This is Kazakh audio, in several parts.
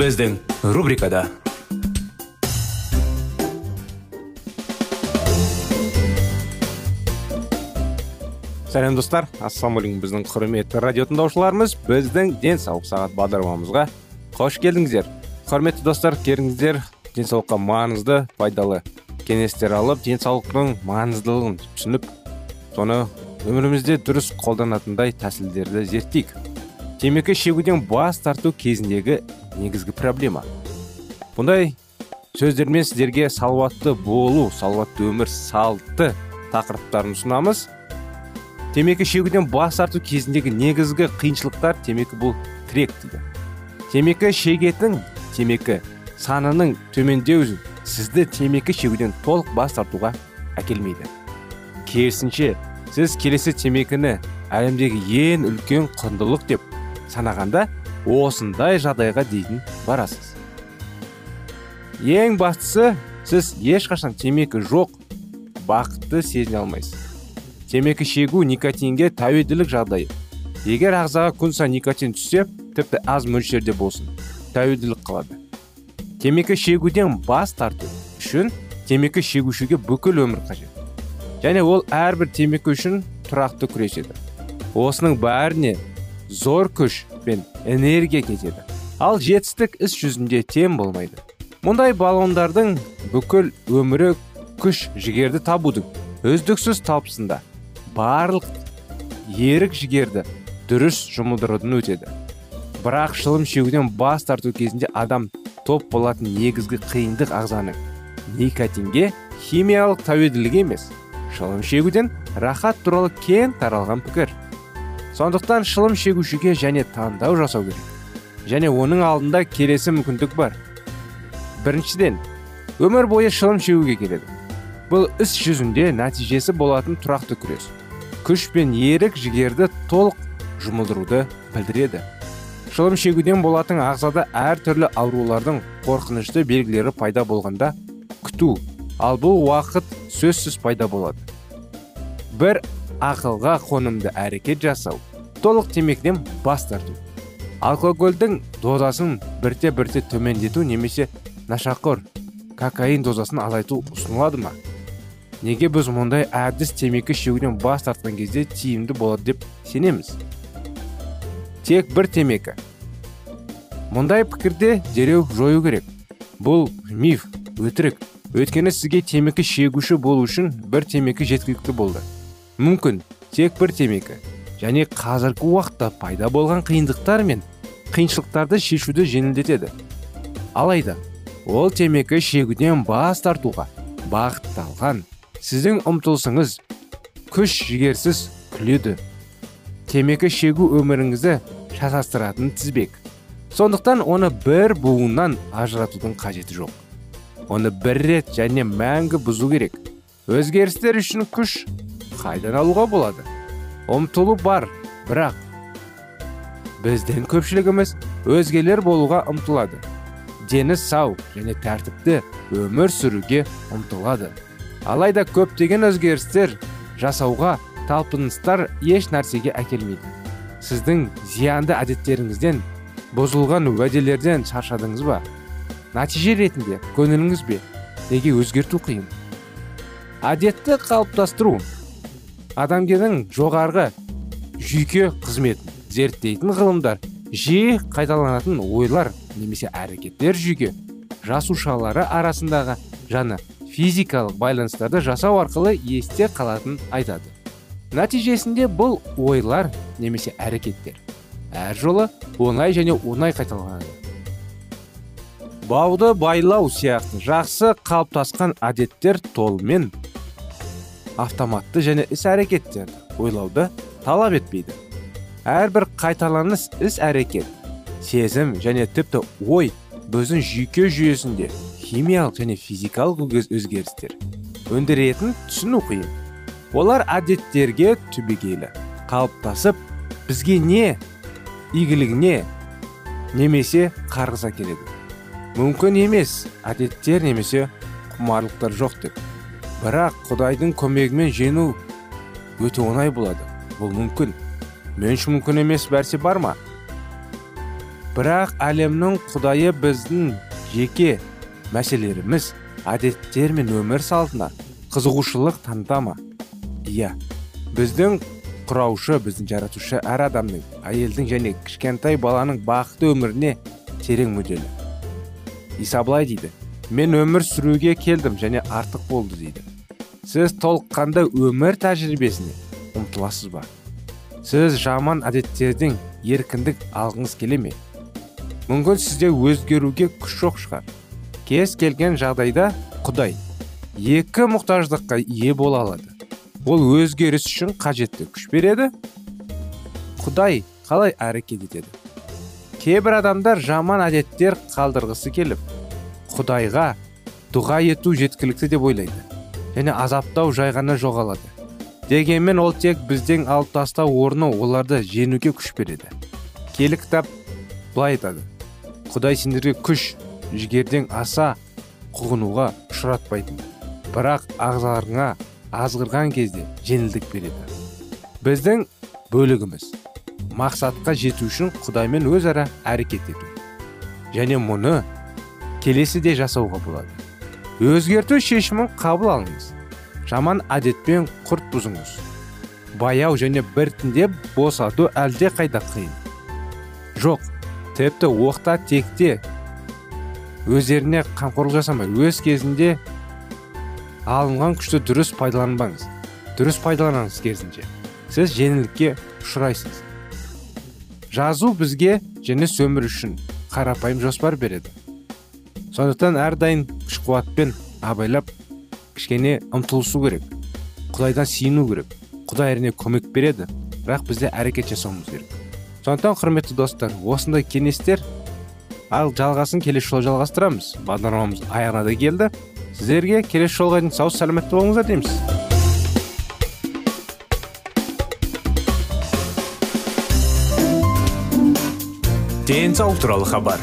Біздің рубрикада сәлем достар ассалаумағалейкум біздің құрметті радио тыңдаушыларымыз біздің денсаулық сағат бағдарламамызға қош келдіңіздер. Құрметті достар келіңіздер. Денсаулыққа маңызды пайдалы кеңестер алып денсаулықтың маңыздылығын түсініп соны өмірімізде дұрыс қолданатындай тәсілдерді зерттейік. Темекі шегуден бас тарту кезіндегі негізгі проблема. Бұндай сөздермен сіздерге салауатты болу салауатты өмір салты тақырыптарын ұсынамыз. Темекі шегуден бас тарту кезіндегі негізгі қиыншылықтар темекі бұл тірек дейді. Темекі шегетін темекі санының төмендеу сізді темекі шегуден толық бас тартуға әкелмейді. Керісінше сіз келесі темекіні әлемдегі ең үлкен құндылық деп санағанда осындай жағдайға дейін барасыз. Ең бастысы сіз ешқашан темекі жоқ бақытты сезіне алмайсыз. Темекі шегу никотинге тәуелділік жағдайы. Егер ағзаға күн сайын никотин түссе тіпті аз мөлшерде болсын тәуелділік қалады. Темекі шегуден бас тарту үшін темекі шегушіге бүкіл өмір қажет. Және ол әрбір темекі үшін тұрақты күреседі. Осының бәріне зор күш пен энергия кетеді. Ал жетістік іс жүзінде тең болмайды. Мұндай балондардың бүкіл өмірі күш жігерді табудың үздіксіз талпысында барлық ерік жігерді дұрыс жұмылдырудың өтеді. Бірақ шылым шегуден бас тарту кезінде адам топ болатын негізгі қиындық ағзаның никотинге химиялық тәуелділігі емес шылым шегуден рахат туралы кең таралған пікір. Сондықтан шылым шегушіге және таңдау жасау керек. Және оның алдында келесі мүмкіндік бар. Біріншіден өмір бойы шылым шегуге келеді. Бұл іс жүзінде нәтижесі болатын тұрақты күрес. Күш пен ерік жігерді толық жұмылдыруды білдіреді. Шылым шегуден болатын ағзада әртүрлі аурулардың қорқынышты белгілері пайда болғанда күту ал бұл уақыт сөзсіз пайда болады. Бір ақылға қонымды әрекет жасау. Толық темекіден бас тарту. Алкогольдің дозасын бірте бірте төмендету немесе нашақор кокаин дозасын азайту ұсынылады ма? Неге біз мұндай әдіс темекі шегуден бас тартқан кезде тиімді болады деп сенеміз? Тек бір темекі. Мұндай пікірде дереу жою керек. Бұл миф өтірік. Өйткені сізге темекі шегуші болу үшін бір темекі жеткілікті болды. Мүмкін тек бір темекі. Және қазіргі уақытта пайда болған қиындықтар мен қиыншылықтарды шешуді жеңілдетеді. Алайда ол темекі шегуден бас тартуға бағытталған. Сіздің ұмтылысыңыз күш жігерсіз күледі. Темекі шегу өміріңізді шатастыратын тізбек. Сондықтан оны бір буыннан ажыратудың қажеті жоқ. Оны бір рет және мәңгі бұзу керек. Өзгерістер үшін күш қайдан алуға болады? Ұмтылу бар бірақ біздің көпшілігіміз өзгелер болуға ұмтылады. Дені сау және тәртіпті өмір сүруге ұмтылады. Алайда көптеген өзгерістер жасауға талпыныстар еш нәрсеге әкелмейді. Сіздің зиянды әдеттеріңізден бұзылған уәделерден шаршадыңыз ба? Нәтиже ретінде көңіліңіз бе? Неге өзгерту қиын? Әдетті қалыптастыру адамгердің жоғарғы жүйке қызметін зерттейтін ғылымдар жиі қайталанатын ойлар немесе әрекеттер жүйке жасушалары арасындағы жаңа физикалық байланыстарды жасау арқылы есте қалатын айтады. Нәтижесінде бұл ойлар немесе әрекеттер әр жолы оңай және оңай қайталанады. Бауды байлау сияқты жақсы қалыптасқан әдеттер толымен автоматты және іс әрекеттерді ойлауды талап етпейді. Әрбір қайталаныс іс әрекет сезім және тіпті ой біздің жүйке жүйесінде химиялық және физикалық өзгерістер өндіретін түсіну қиын олар әдеттерге түбегейлі қалыптасып бізге не игілігіне немесе қарғыс әкеледі. Мүмкін емес әдеттер немесе құмарлықтар жоқ деп. Бірақ құдайдың көмегімен жеңу өте оңай болады. Бұл мүмкін. Мен үшін мүмкін емес бәрсе бар ма? Бірақ әлемнің құдайы біздің жеке мәселелеріміз әдеттер мен өмір салтына қызығушылық таныта ма? Иә. Біздің құраушы біздің жаратушы әр адамның әйелдің және кішкентай баланың бақытты өміріне терең мүдделі. Иса былай дейді. Мен өмір сүруге келдім және артық болды дейді. Сіз толыққанды өмір тәжірибесіне ұмтыласыз ба? Сіз жаман әдеттердің еркіндік алғыңыз келе ме? Мүмкін сізде өзгеруге күш жоқ шығар. Кез келген жағдайда құдай екі мұқтаждыққа ие бола алады. Ол өзгеріс үшін қажетті күш береді. Құдай қалай әрекет етеді? Кейбір адамдар жаман әдеттер қалдырғысы келіп құдайға дұға ету жеткілікті деп ойлайды. Және азаптау жай ғана жоғалады. Дегенмен ол тек біздің алып тастау орны оларды жеңуге күш береді. Келі кітап былай айтады. Құдай сендерге күш жігерден аса құғынуға ұшыратпайтын бірақ ағзаларыңа азғырған кезде жеңілдік береді. Біздің бөлігіміз мақсатқа жету үшін құдаймен өзара әрекет ету. Және мұны келесі де жасауға болады. Өзгерту шешімін қабыл алыңыз. Жаман әдетпен құрт бұзыңыз. Баяу және біртіндеп босату әлде қайда қиын. Жоқ тіпті оқта текте өздеріне қамқорлық жасамай өз кезінде алынған күшті дұрыс пайдаланбаңыз. Дұрыс пайдаланыңыз керісінше. Сіз жеңілдікке ұшырайсыз. Жазу бізге және өмір үшін. Қарапайым жоспар береді. Сондықтан әрдайым күш қуатпен абайлап кішкене ұмтылысу керек. Құдайдан сүйіну керек. Құдай әрине көмек береді бірақ бізде әрекет жасауымыз керек. Сондықтан құрметті достар осындай кеңестер ал жалғасын келесі жолы жалғастырамыз. Бағдарламамыз аяғына да келді. Сіздерге келесі жолға дейін сау сәлеметті болыңыздар дейміз. Денсаулық туралы хабар.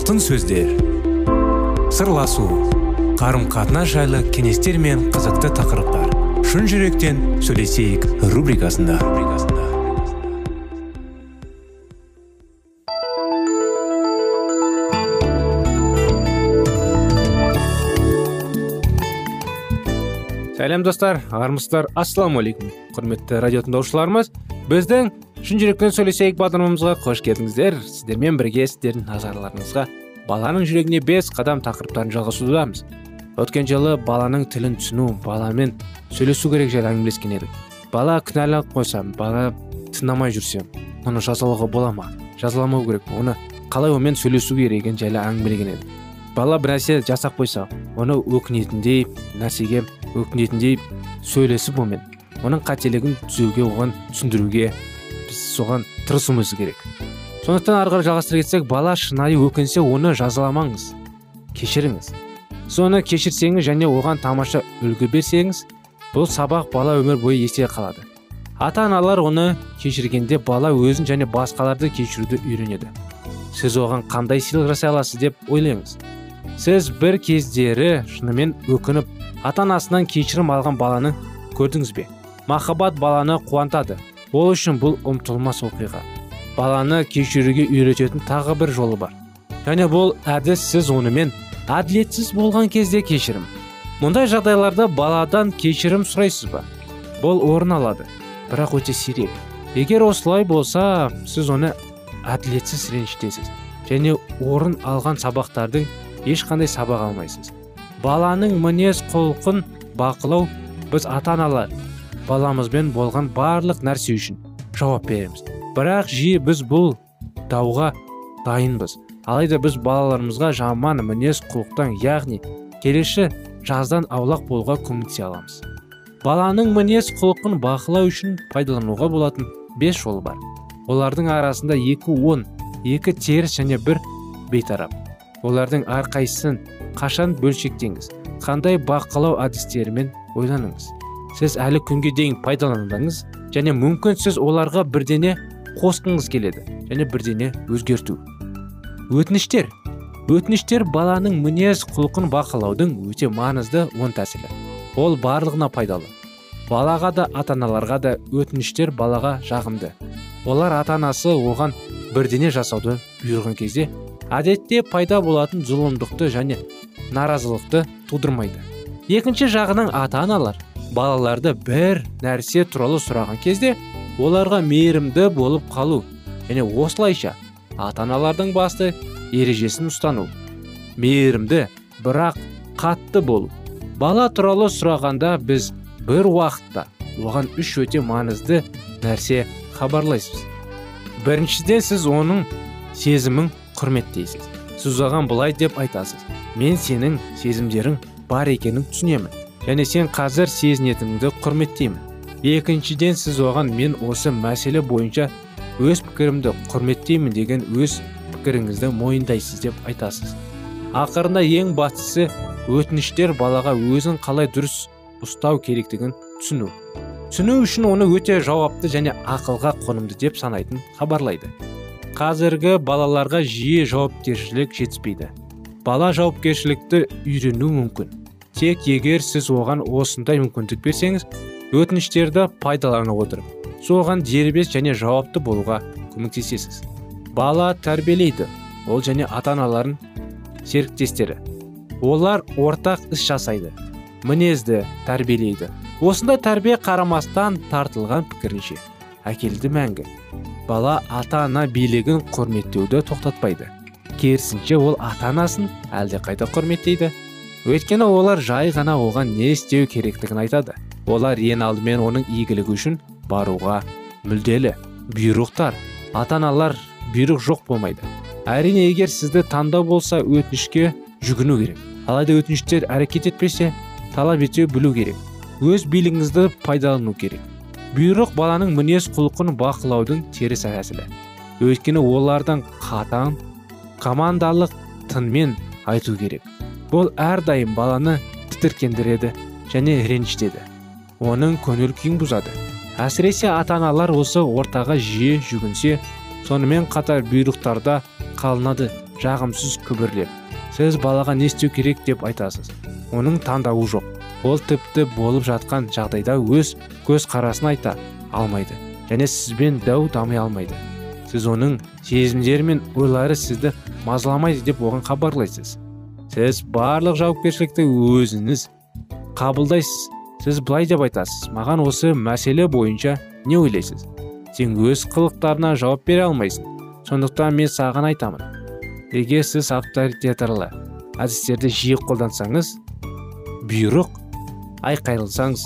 Алтын сөздер. Сырласу қарым қатынас жайлы кеңестер мен қызықты тақырыптар. Шын жүректен сөйлесейік рубрикасында. Сәлем достар армысыздар. Ассалаумағалейкум құрметті радио тыңдаушыларымыз біздің шын жүректен сөйлесейік бағдарламамызға. Қош келдіңіздер. Сіздермен бірге сіздердің назарларыңызға баланың жүрегіне бес қадам тақырыптарын жалғасудамыз өткен жылы баланың тілін түсіну баламен сөйлесу керек жайлы әңгімелескен едік. Бала кінәлап қойсам бала тыңдамай жүрсем оны жазалауға бола ма? Жазаламау керек. Оны қалай онымен сөйлесу керек жайлы әңгімелеген едік. Бала бір нәрсе жасап қойса оны өкінетіндей нәрсеге өкінетіндей сөйлесіп онымен оның қателігін түзеуге оған түсіндіруге соған тырысуымыз керек. Сондықтан ары қарай жалғастыра кетсек бала шынайы өкінсе оны жазаламаңыз кешіріңіз. Соны кешірсеңіз және оған тамаша үлгі берсеңіз бұл сабақ бала өмір бойы есте қалады. Ата аналар оны кешіргенде бала өзін және басқаларды кешіруді үйренеді. Сіз оған қандай сыйлық жасай аласыз деп ойлаңыз. Сіз бір кездері шынымен өкініп ата анасынан кешірім алған баланы көрдіңіз бе? Махаббат баланы қуантады. Ол үшін бұл ұмытылмас оқиға. Баланы кешіруге үйрететін тағы бір жолы бар. Және бұл әдіс сіз онымен әділетсіз болған кезде кешірім. Мұндай жағдайларда баладан кешірім сұрайсыз ба? Бұл орын алады. Бірақ өте сирек. Егер осылай болса сіз оны әділетсіз ренжітесіз. Және орын алған сабақтардың ешқандай сабақ алмайсыз. Баланың мінез құлқын бақылау біз ата аналар баламызбен болған барлық нәрсе үшін жауап береміз. Бірақ жиі біз бұл дауға дайынбыз. Алайда біз балаларымызға жаман мінез құлықтан яғни келесі жаздан аулақ болуға көмектесе аламыз. Баланың мінез құлқын бақылау үшін пайдалануға болатын бес жол бар. Олардың арасында екі он екі теріс және бір бейтарап. Олардың әрқайсысын қашан бөлшектеңіз? Қандай бақылау әдістерімен ойланыңыз? Сіз әлі күнге дейін пайдаланбаңыз және мүмкін сіз оларға бірдене қосқыңыз келеді және бірдене өзгерту. Өтініштер. Өтініштер баланың мінез құлқын бақылаудың өте маңызды он тәсілі. Ол барлығына пайдалы. Балаға да ата аналарға да өтініштер балаға жағымды. Олар ата анасы оған бірдене жасауды бұйырған кезде әдетте пайда болатын зұлымдықты және наразылықты тудырмайды. Екінші жағынан ата аналар балаларды бір нәрсе туралы сұраған кезде оларға мейірімді болып қалу және осылайша ата аналардың басты ережесін ұстану мейірімді бірақ қатты болу. Бала туралы сұрағанда біз бір уақытта оған үш өте маңызды нәрсе хабарлайсыз. Біріншіден сіз оның сезімін құрметтейсіз. Сіз оған былай деп айтасыз. Мен сенің сезімдерің бар екенін түсінемін және сен қазір сезінетініңді құрметтеймін. Екіншіден сіз оған мен осы мәселе бойынша өз пікірімді құрметтеймін деген өз пікіріңізді мойындайсыз деп айтасыз. Ақырында ең бастысы өтініштер балаға өзін қалай дұрыс ұстау керектігін түсіну. Түсіну үшін оны өте жауапты және ақылға қонымды деп санайтын хабарлайды. Қазіргі балаларға жиі жауапкершілік жетіспейді. Бала жауапкершілікті үйрену мүмкін. Тек егер сіз оған осындай мүмкіндік берсеңіз өтініштерді пайдалана отырып соған дербес және жауапты болуға көмектесесіз. Бала тәрбиелейді ол және ата аналарын серіктестері. Олар ортақ іс жасайды мінезді тәрбиелейді. Осындай тәрбие қарамастан тартылған пікірінше әкелді мәңгі. Бала ата ана билігін құрметтеуді тоқтатпайды. Керісінше ол ата анасын әлдеқайда құрметтейді. Өйткені олар жай ғана оған не істеу керектігін айтады. Олар ең алдымен оның игілігі үшін баруға мүлделі бұйрықтар ата аналар бұйрық жоқ болмайды. Әрине егер сізді таңдау болса өтінішке жүгіну керек. Алайда өтініштер әрекет етпесе талап ете білу керек. Өз билігіңізді пайдалану керек. Бұйрық баланың мінез құлқын бақылаудың теріс тәсілі өйткені олардың қатаң командалық тынмен айту керек. Бұл әрдайым баланы тітіркендіреді және ренжітеді. Оның көңіл күйін бұзады. Әсіресе ата аналар осы ортаға жиі жүгінсе сонымен қатар бұйрықтарда қалынады жағымсыз күбірлеп. Сіз балаға не істеу керек деп айтасыз? Оның таңдауы жоқ. Ол тіпті болып жатқан жағдайда өз көз қарасын айта алмайды және сізбен дәу дамай алмайды. Сіз оның сезімдері мен ойлары сізді мазаламайды деп оған хабарлайсыз. Сіз барлық жауапкершілікті өзіңіз қабылдайсыз. Сіз былай деп айтасыз. Маған осы мәселе бойынша не ойлайсыз? Сен өз қылықтарына жауап бере алмайсың. Сондықтан мен саған айтамын. Егер сіз авторитарлы әдістерді жиі қолдансаңыз бұйрық айқайласаңыз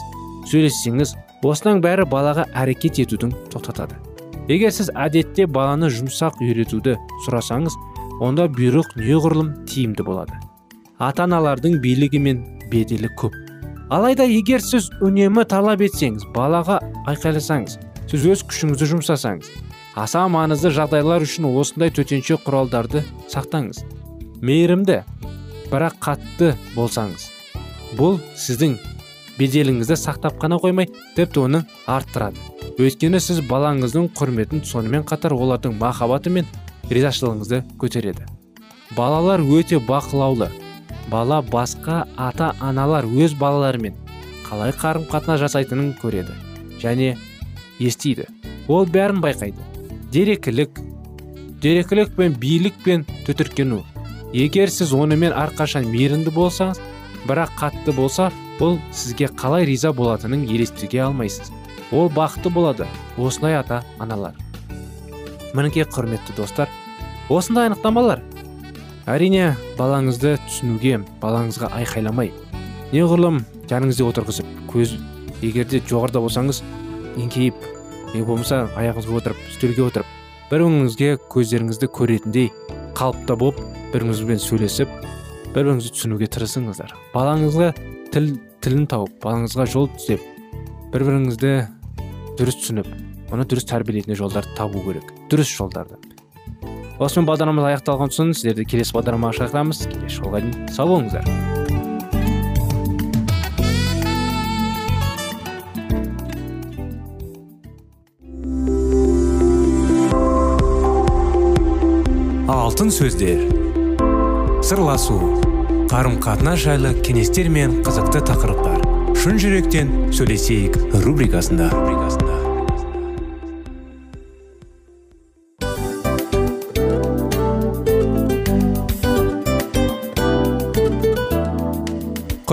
сөйлессеңіз осының бәрі балаға әрекет етудің тоқтатады. Егер сіз әдетте баланы жұмсақ үйретуді сұрасаңыз онда бұйрық неғұрлым тиімді болады. Ата аналардың билігі мен беделі көп. Алайда егер сіз үнемі талап етсеңіз балаға айқайласаңыз сіз өз күшіңізді жұмсасаңыз аса маңызды жағдайлар үшін осындай төтенше құралдарды сақтаңыз. Мейірімді бірақ қатты болсаңыз бұл сіздің беделіңізді сақтап қана қоймай тіпті оны арттырады. Өйткені сіз балаңыздың құрметін сонымен қатар олардың махаббаты мен ризашылығыңызды көтереді. Балалар өте бақылаулы бала басқа ата аналар өз балаларымен қалай қарым қатынас жасайтынын көреді және естиді. Ол бәрін байқайды. Дерекілік дерекілік пен билік пен түтіркену. Егер сіз онымен әрқашан мейірімді болсаңыз бірақ қатты болса ол сізге қалай риза болатынын елестете алмайсыз. Ол бақытты болады осындай ата аналар мінекей құрметті достар осындай анықтамалар әрине балаңызды түсінуге балаңызға айқайламай неғұрлым жаныңызда отырғызып көз егерде жоғарыда болсаңыз еңкейіп не болмаса аяғыңызға отырып үстелге отырып бір біріңізге көздеріңізді көретіндей қалыпта болып бір біріңізбен сөйлесіп бір біріңізді түсінуге тырысыңыздар. Балаңызға тіл тілін тауып балаңызға жол түзеп бір біріңізді дұрыс түсініп оны дұрыс тәрбиелейтін жолдарды табу керек. Дұрыс жолдарды. Осымен бағдарламамыз аяқталған соң сіздерді келесі бағдарламаға шақырамыз келесі жолға дейін сау болыңыздар. Алтын сөздер. Сырласу. Қарым қатынас жайлы кеңестер мен қызықты тақырыптар. Шын жүректен сөйлесейік рубрикасында.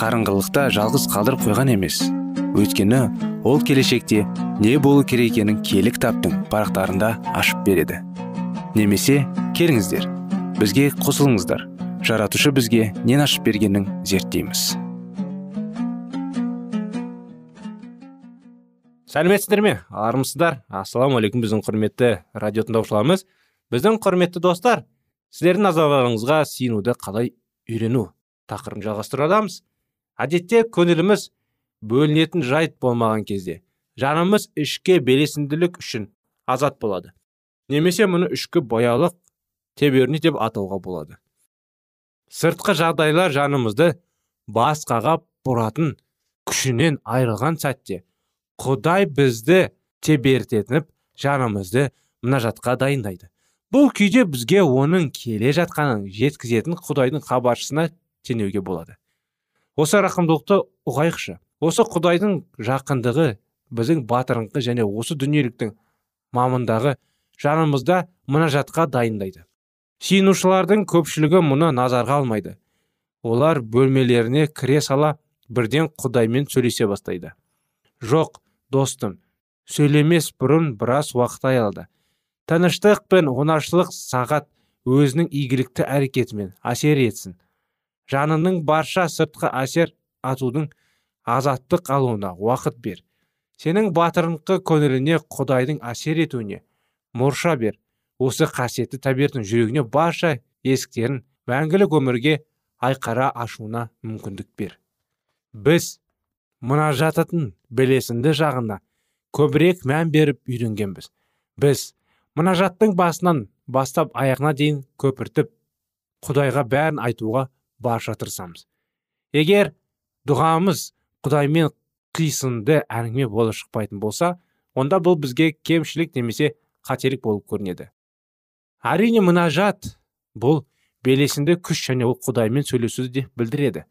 қарыңғылықта жалғыз қалдырып қойған емес. Өйткені ол келешекте не болу керек екенін киелі кітаптың парақтарында ашып береді. Немесе келіңіздер бізге қосылыңыздар. Жаратушы бізге нен ашып бергенін зерттейміз. Сәлеметсіздер ме? Армысыздар? Ассалаумағалейкум біздің құрметті радио тыңдаушыларымыз. Біздің құрметті достар сіздердің назарларыңызға сиынуды қалай үйрену тақырыбын жалғастырудамыз әдетте көңіліміз бөлінетін жайт болмаған кезде жанымыз ішке белесінділік үшін азат болады. Немесе мұны ішкі бояулық теберни деп атауға болады. Сыртқы жағдайлар жанымызды басқаға бұратын күшінен айырылған сәтте құдай бізді тебертетіп жанымызды мұнажатқа дайындайды. Бұл күйде бізге оның келе жатқанын жеткізетін құдайдың хабаршысына теңеуге болады. Осы рақымдылықты ұғайықшы. Осы құдайдың жақындығы біздің батырыңқы және осы дүниеліктің мамындағы жанымызда мұнажатқа дайындайды. Сиынушылардың көпшілігі мұны назарға алмайды. Олар бөлмелеріне кіре сала бірден құдаймен сөйлесе бастайды. Жоқ достым сөйлемес бұрын біраз уақыт аялды тыныштық пен оңашылық сағат өзінің игілікті әрекетімен әсер етсін. Жанының барша сыртқы әсер атудың азаттық алуына уақыт бер. Сенің батырыңқы көңіліне құдайдың әсер етуіне мұрша бер. Осы қасиетті табиғаттың жүрегіне барша есіктерін мәңгілік өмірге айқара ашуына мүмкіндік бер. Біз мұнажататын белесінді жағына көбірек мән беріп үйренгенбіз. Біз мұнажаттың басынан бастап аяғына дейін көпіртіп құдайға бәрін айтуға барша тырысамыз. Егер дұғамыз құдаймен қисынды әңгіме болып шықпайтын болса онда бұл бізге кемшілік немесе қателік болып көрінеді. Әрине мұнажат бұл белесінде күш және ол құдаймен сөйлесуді де білдіреді.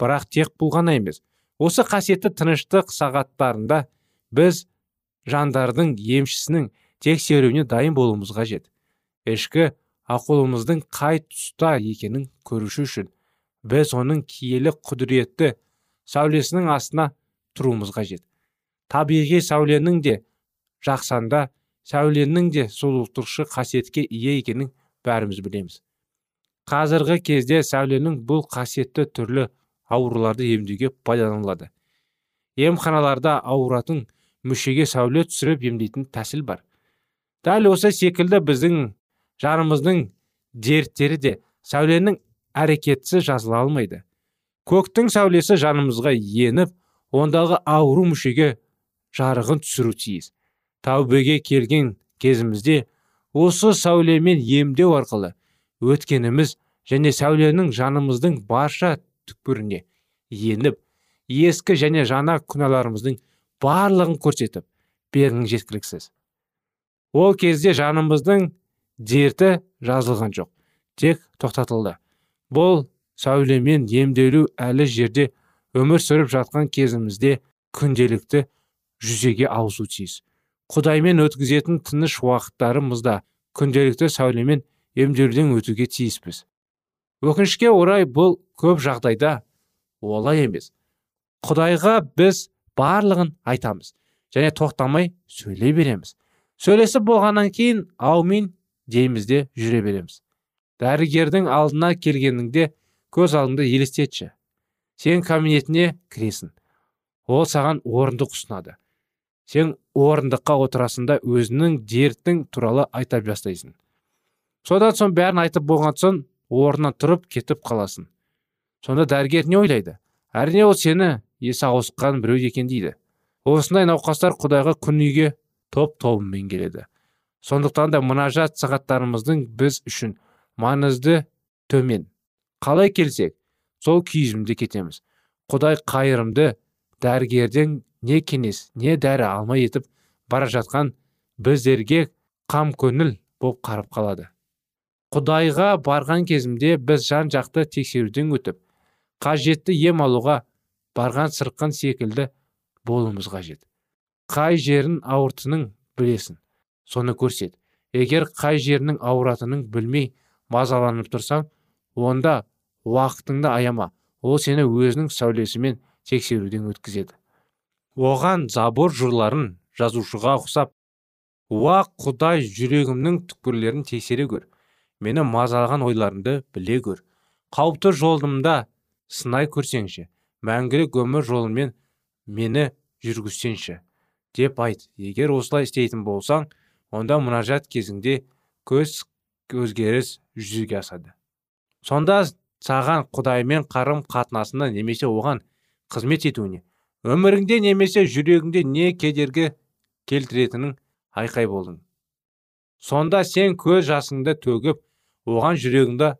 Бірақ тек бұл ғана емес. Осы қасиетті тыныштық сағаттарында біз жандардың емшісінің тексеруіне дайын болуымыз қажет. Ішкі ақылымыздың қай тұста екенін көруші үшін. Біз оның киелі құдіретті сәулесінің астына тұруымыз қажет. Табиғи сәуленің де жақсанда сәуленің де сұлулықтыршы қасиетке ие екенін бәріміз білеміз. Қазіргі кезде сәуленің бұл қасиетті түрлі ауруларды емдеуге пайдаланылады. Емханаларда ауыратын мүшеге сәуле түсіріп емдейтін тәсіл бар. Дәл осы секілді біздің жанымыздың дерттері де сәуленің әрекетсіз жазыла алмайды. Көктің сәулесі жанымызға еніп ондағы ауру мүшеге жарығын түсіру тиіс. Тәубеге келген кезімізде осы сәулемен емдеу арқылы өткеніміз және сәуленің жанымыздың барша түкпіріне еніп ескі және жаңа күнәларымыздың барлығын көрсетіп бергің жеткіліксіз. Ол кезде жанымыздың дерті жазылған жоқ. Тек тоқтатылды. Бұл сәулемен емделу әлі жерде өмір сүріп жатқан кезімізде күнделікті жүзеге ауысу тиіс. Құдаймен өткізетін тыныш уақыттарымызда күнделікті сәулемен емделуден өтуге тиіспіз. Өкінішке орай бұл көп жағдайда олай емес. Құдайға біз барлығын айтамыз және тоқтамай сөйлей береміз. Сөйлесіп болғаннан кейін аумин дейміз де жүре береміз. Дәрігердің алдына келгеніңде көз алдыңды елестетші сен кабинетіне кіресің. Ол саған орындық ұсынады. Сен орындыққа отырасың да өзінің дерттің туралы айта бастайсың. Содан соң бәрін айтып болған соң орнынан тұрып кетіп қаласың. Сонда дәрігер не ойлайды? Әрине ол сені есі ауысқан біреу екен дейді. Осындай науқастар құдайға күн үйге топ тобымен келеді. Сондықтан да мұнажат сағаттарымыздың біз үшін маңызды төмен. Қалай келсек сол күйізімде кетеміз. Құдай қайырымды дәрігерден не кеңес не дәрі алмай етіп бара жатқан біздерге қам көңіл болып қарап қалады. Құдайға барған кезімде біз жан жақты тексеруден өтіп қажетті ем алуға барған сырқын секілді болуымыз қажет. Қай жерін ауыртының білесің. Соны көрсет. Егер қай жерінің ауыратынын білмей мазаланып тұрсаң онда уақытыңды аяма. Ол сені өзінің сәулесімен тексеруден өткізеді. Оған забор жырларын жазушыға ұқсап уа құдай жүрегімнің түкпірлерін тексере көр мені мазалаған ойларыңды біле көр қауіпті жолымда сынай көрсеңші. Мәңгілік өмір жолымен мені жүргізсеңші деп айт. Егер осылай істейтін болсаң онда мұнажат кезіңде көз өзгеріс жүзеге асады. Сонда саған құдаймен қарым қатынасында немесе оған қызмет етуіне өміріңде немесе жүрегіңде не кедергі келтіретінін айқай болдың. Сонда сен көз жасыңды төгіп оған жүрегіңді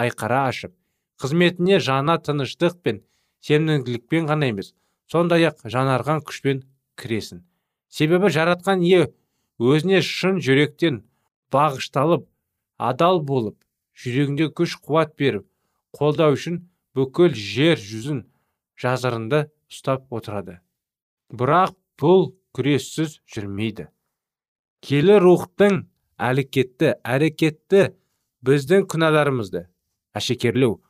айқара ашып қызметіне жана тыныштық пен сенімділікпен ғана емес сондай ақ жанарған күшпен кіресің. Себебі жаратқан ие өзіне шын жүректен бағышталып адал болып жүрегіңде күш қуат беріп қолдау үшін бүкіл жер жүзін жазырында ұстап отырады. Бірақ бұл күрессіз жүрмейді. Келі рухтың әрекетті әрекетті біздің күнәларымызды әшекерлеу.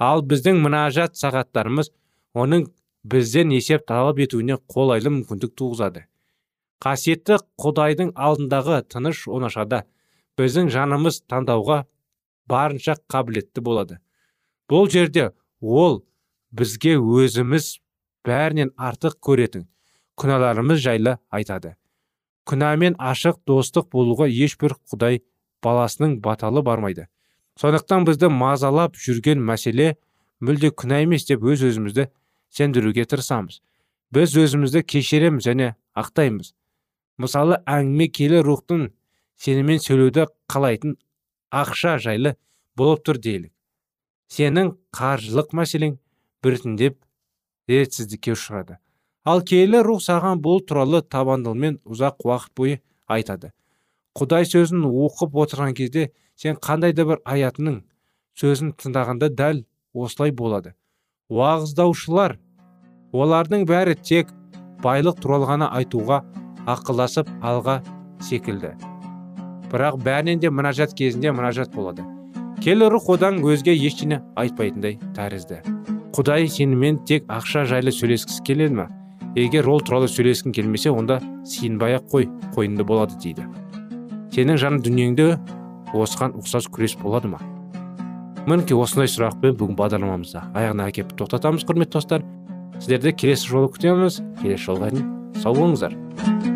Ал біздің мінәжат сағаттарымыз оның бізден есеп талап етуіне қолайлы мүмкіндік туғызады. Қасиетті құдайдың алдындағы тыныш оңашада біздің жанымыз таңдауға барынша қабілетті болады. Бұл жерде ол бізге өзіміз бәрінен артық көретін күнәларымыз жайлы айтады. Күнәмен ашық достық болуға ешбір құдай баласының баталы бармайды. Сондықтан бізді мазалап жүрген мәселе мүлде күнә емес деп өз өзімізді сендіруге тырысамыз. Біз өзімізді кешіреміз және ақтаймыз. Мысалы әңгіме келі рухтың сенімен сөйлеуді қалайтын ақша жайлы болып тұр делік. Сенің қаржылық мәселең біртіндеп ретсіздікке ұшырады. Ал киелі рух саған бұл туралы табандылмен ұзақ уақыт бойы айтады. Құдай сөзін оқып отырған кезде сен қандай да бір аятының сөзін тыңдағанда дәл осылай болады. Уағыздаушылар олардың бәрі тек байлық туралы ғана айтуға ақылдасып алға секілді. Бірақ бәрінен де мінәжат кезінде мінәжат болады. Келі рух одан өзге ештеңе айтпайтындай тәрізді. Құдай сенімен тек ақша жайлы сөйлескісі келеді ма егер ол туралы сөйлескің келмесе онда сиынбай ақ қой қойнында болады дейді. Сенің жан дүниеңде осыған ұқсас күрес болады ма? Мінекей осындай сұрақпен бүгін бағдарламамызды аяғына әкеп тоқтатамыз құрметті достар. Сіздерді келесі жолы күтеміз келесі жолға дейін сау болыңыздар.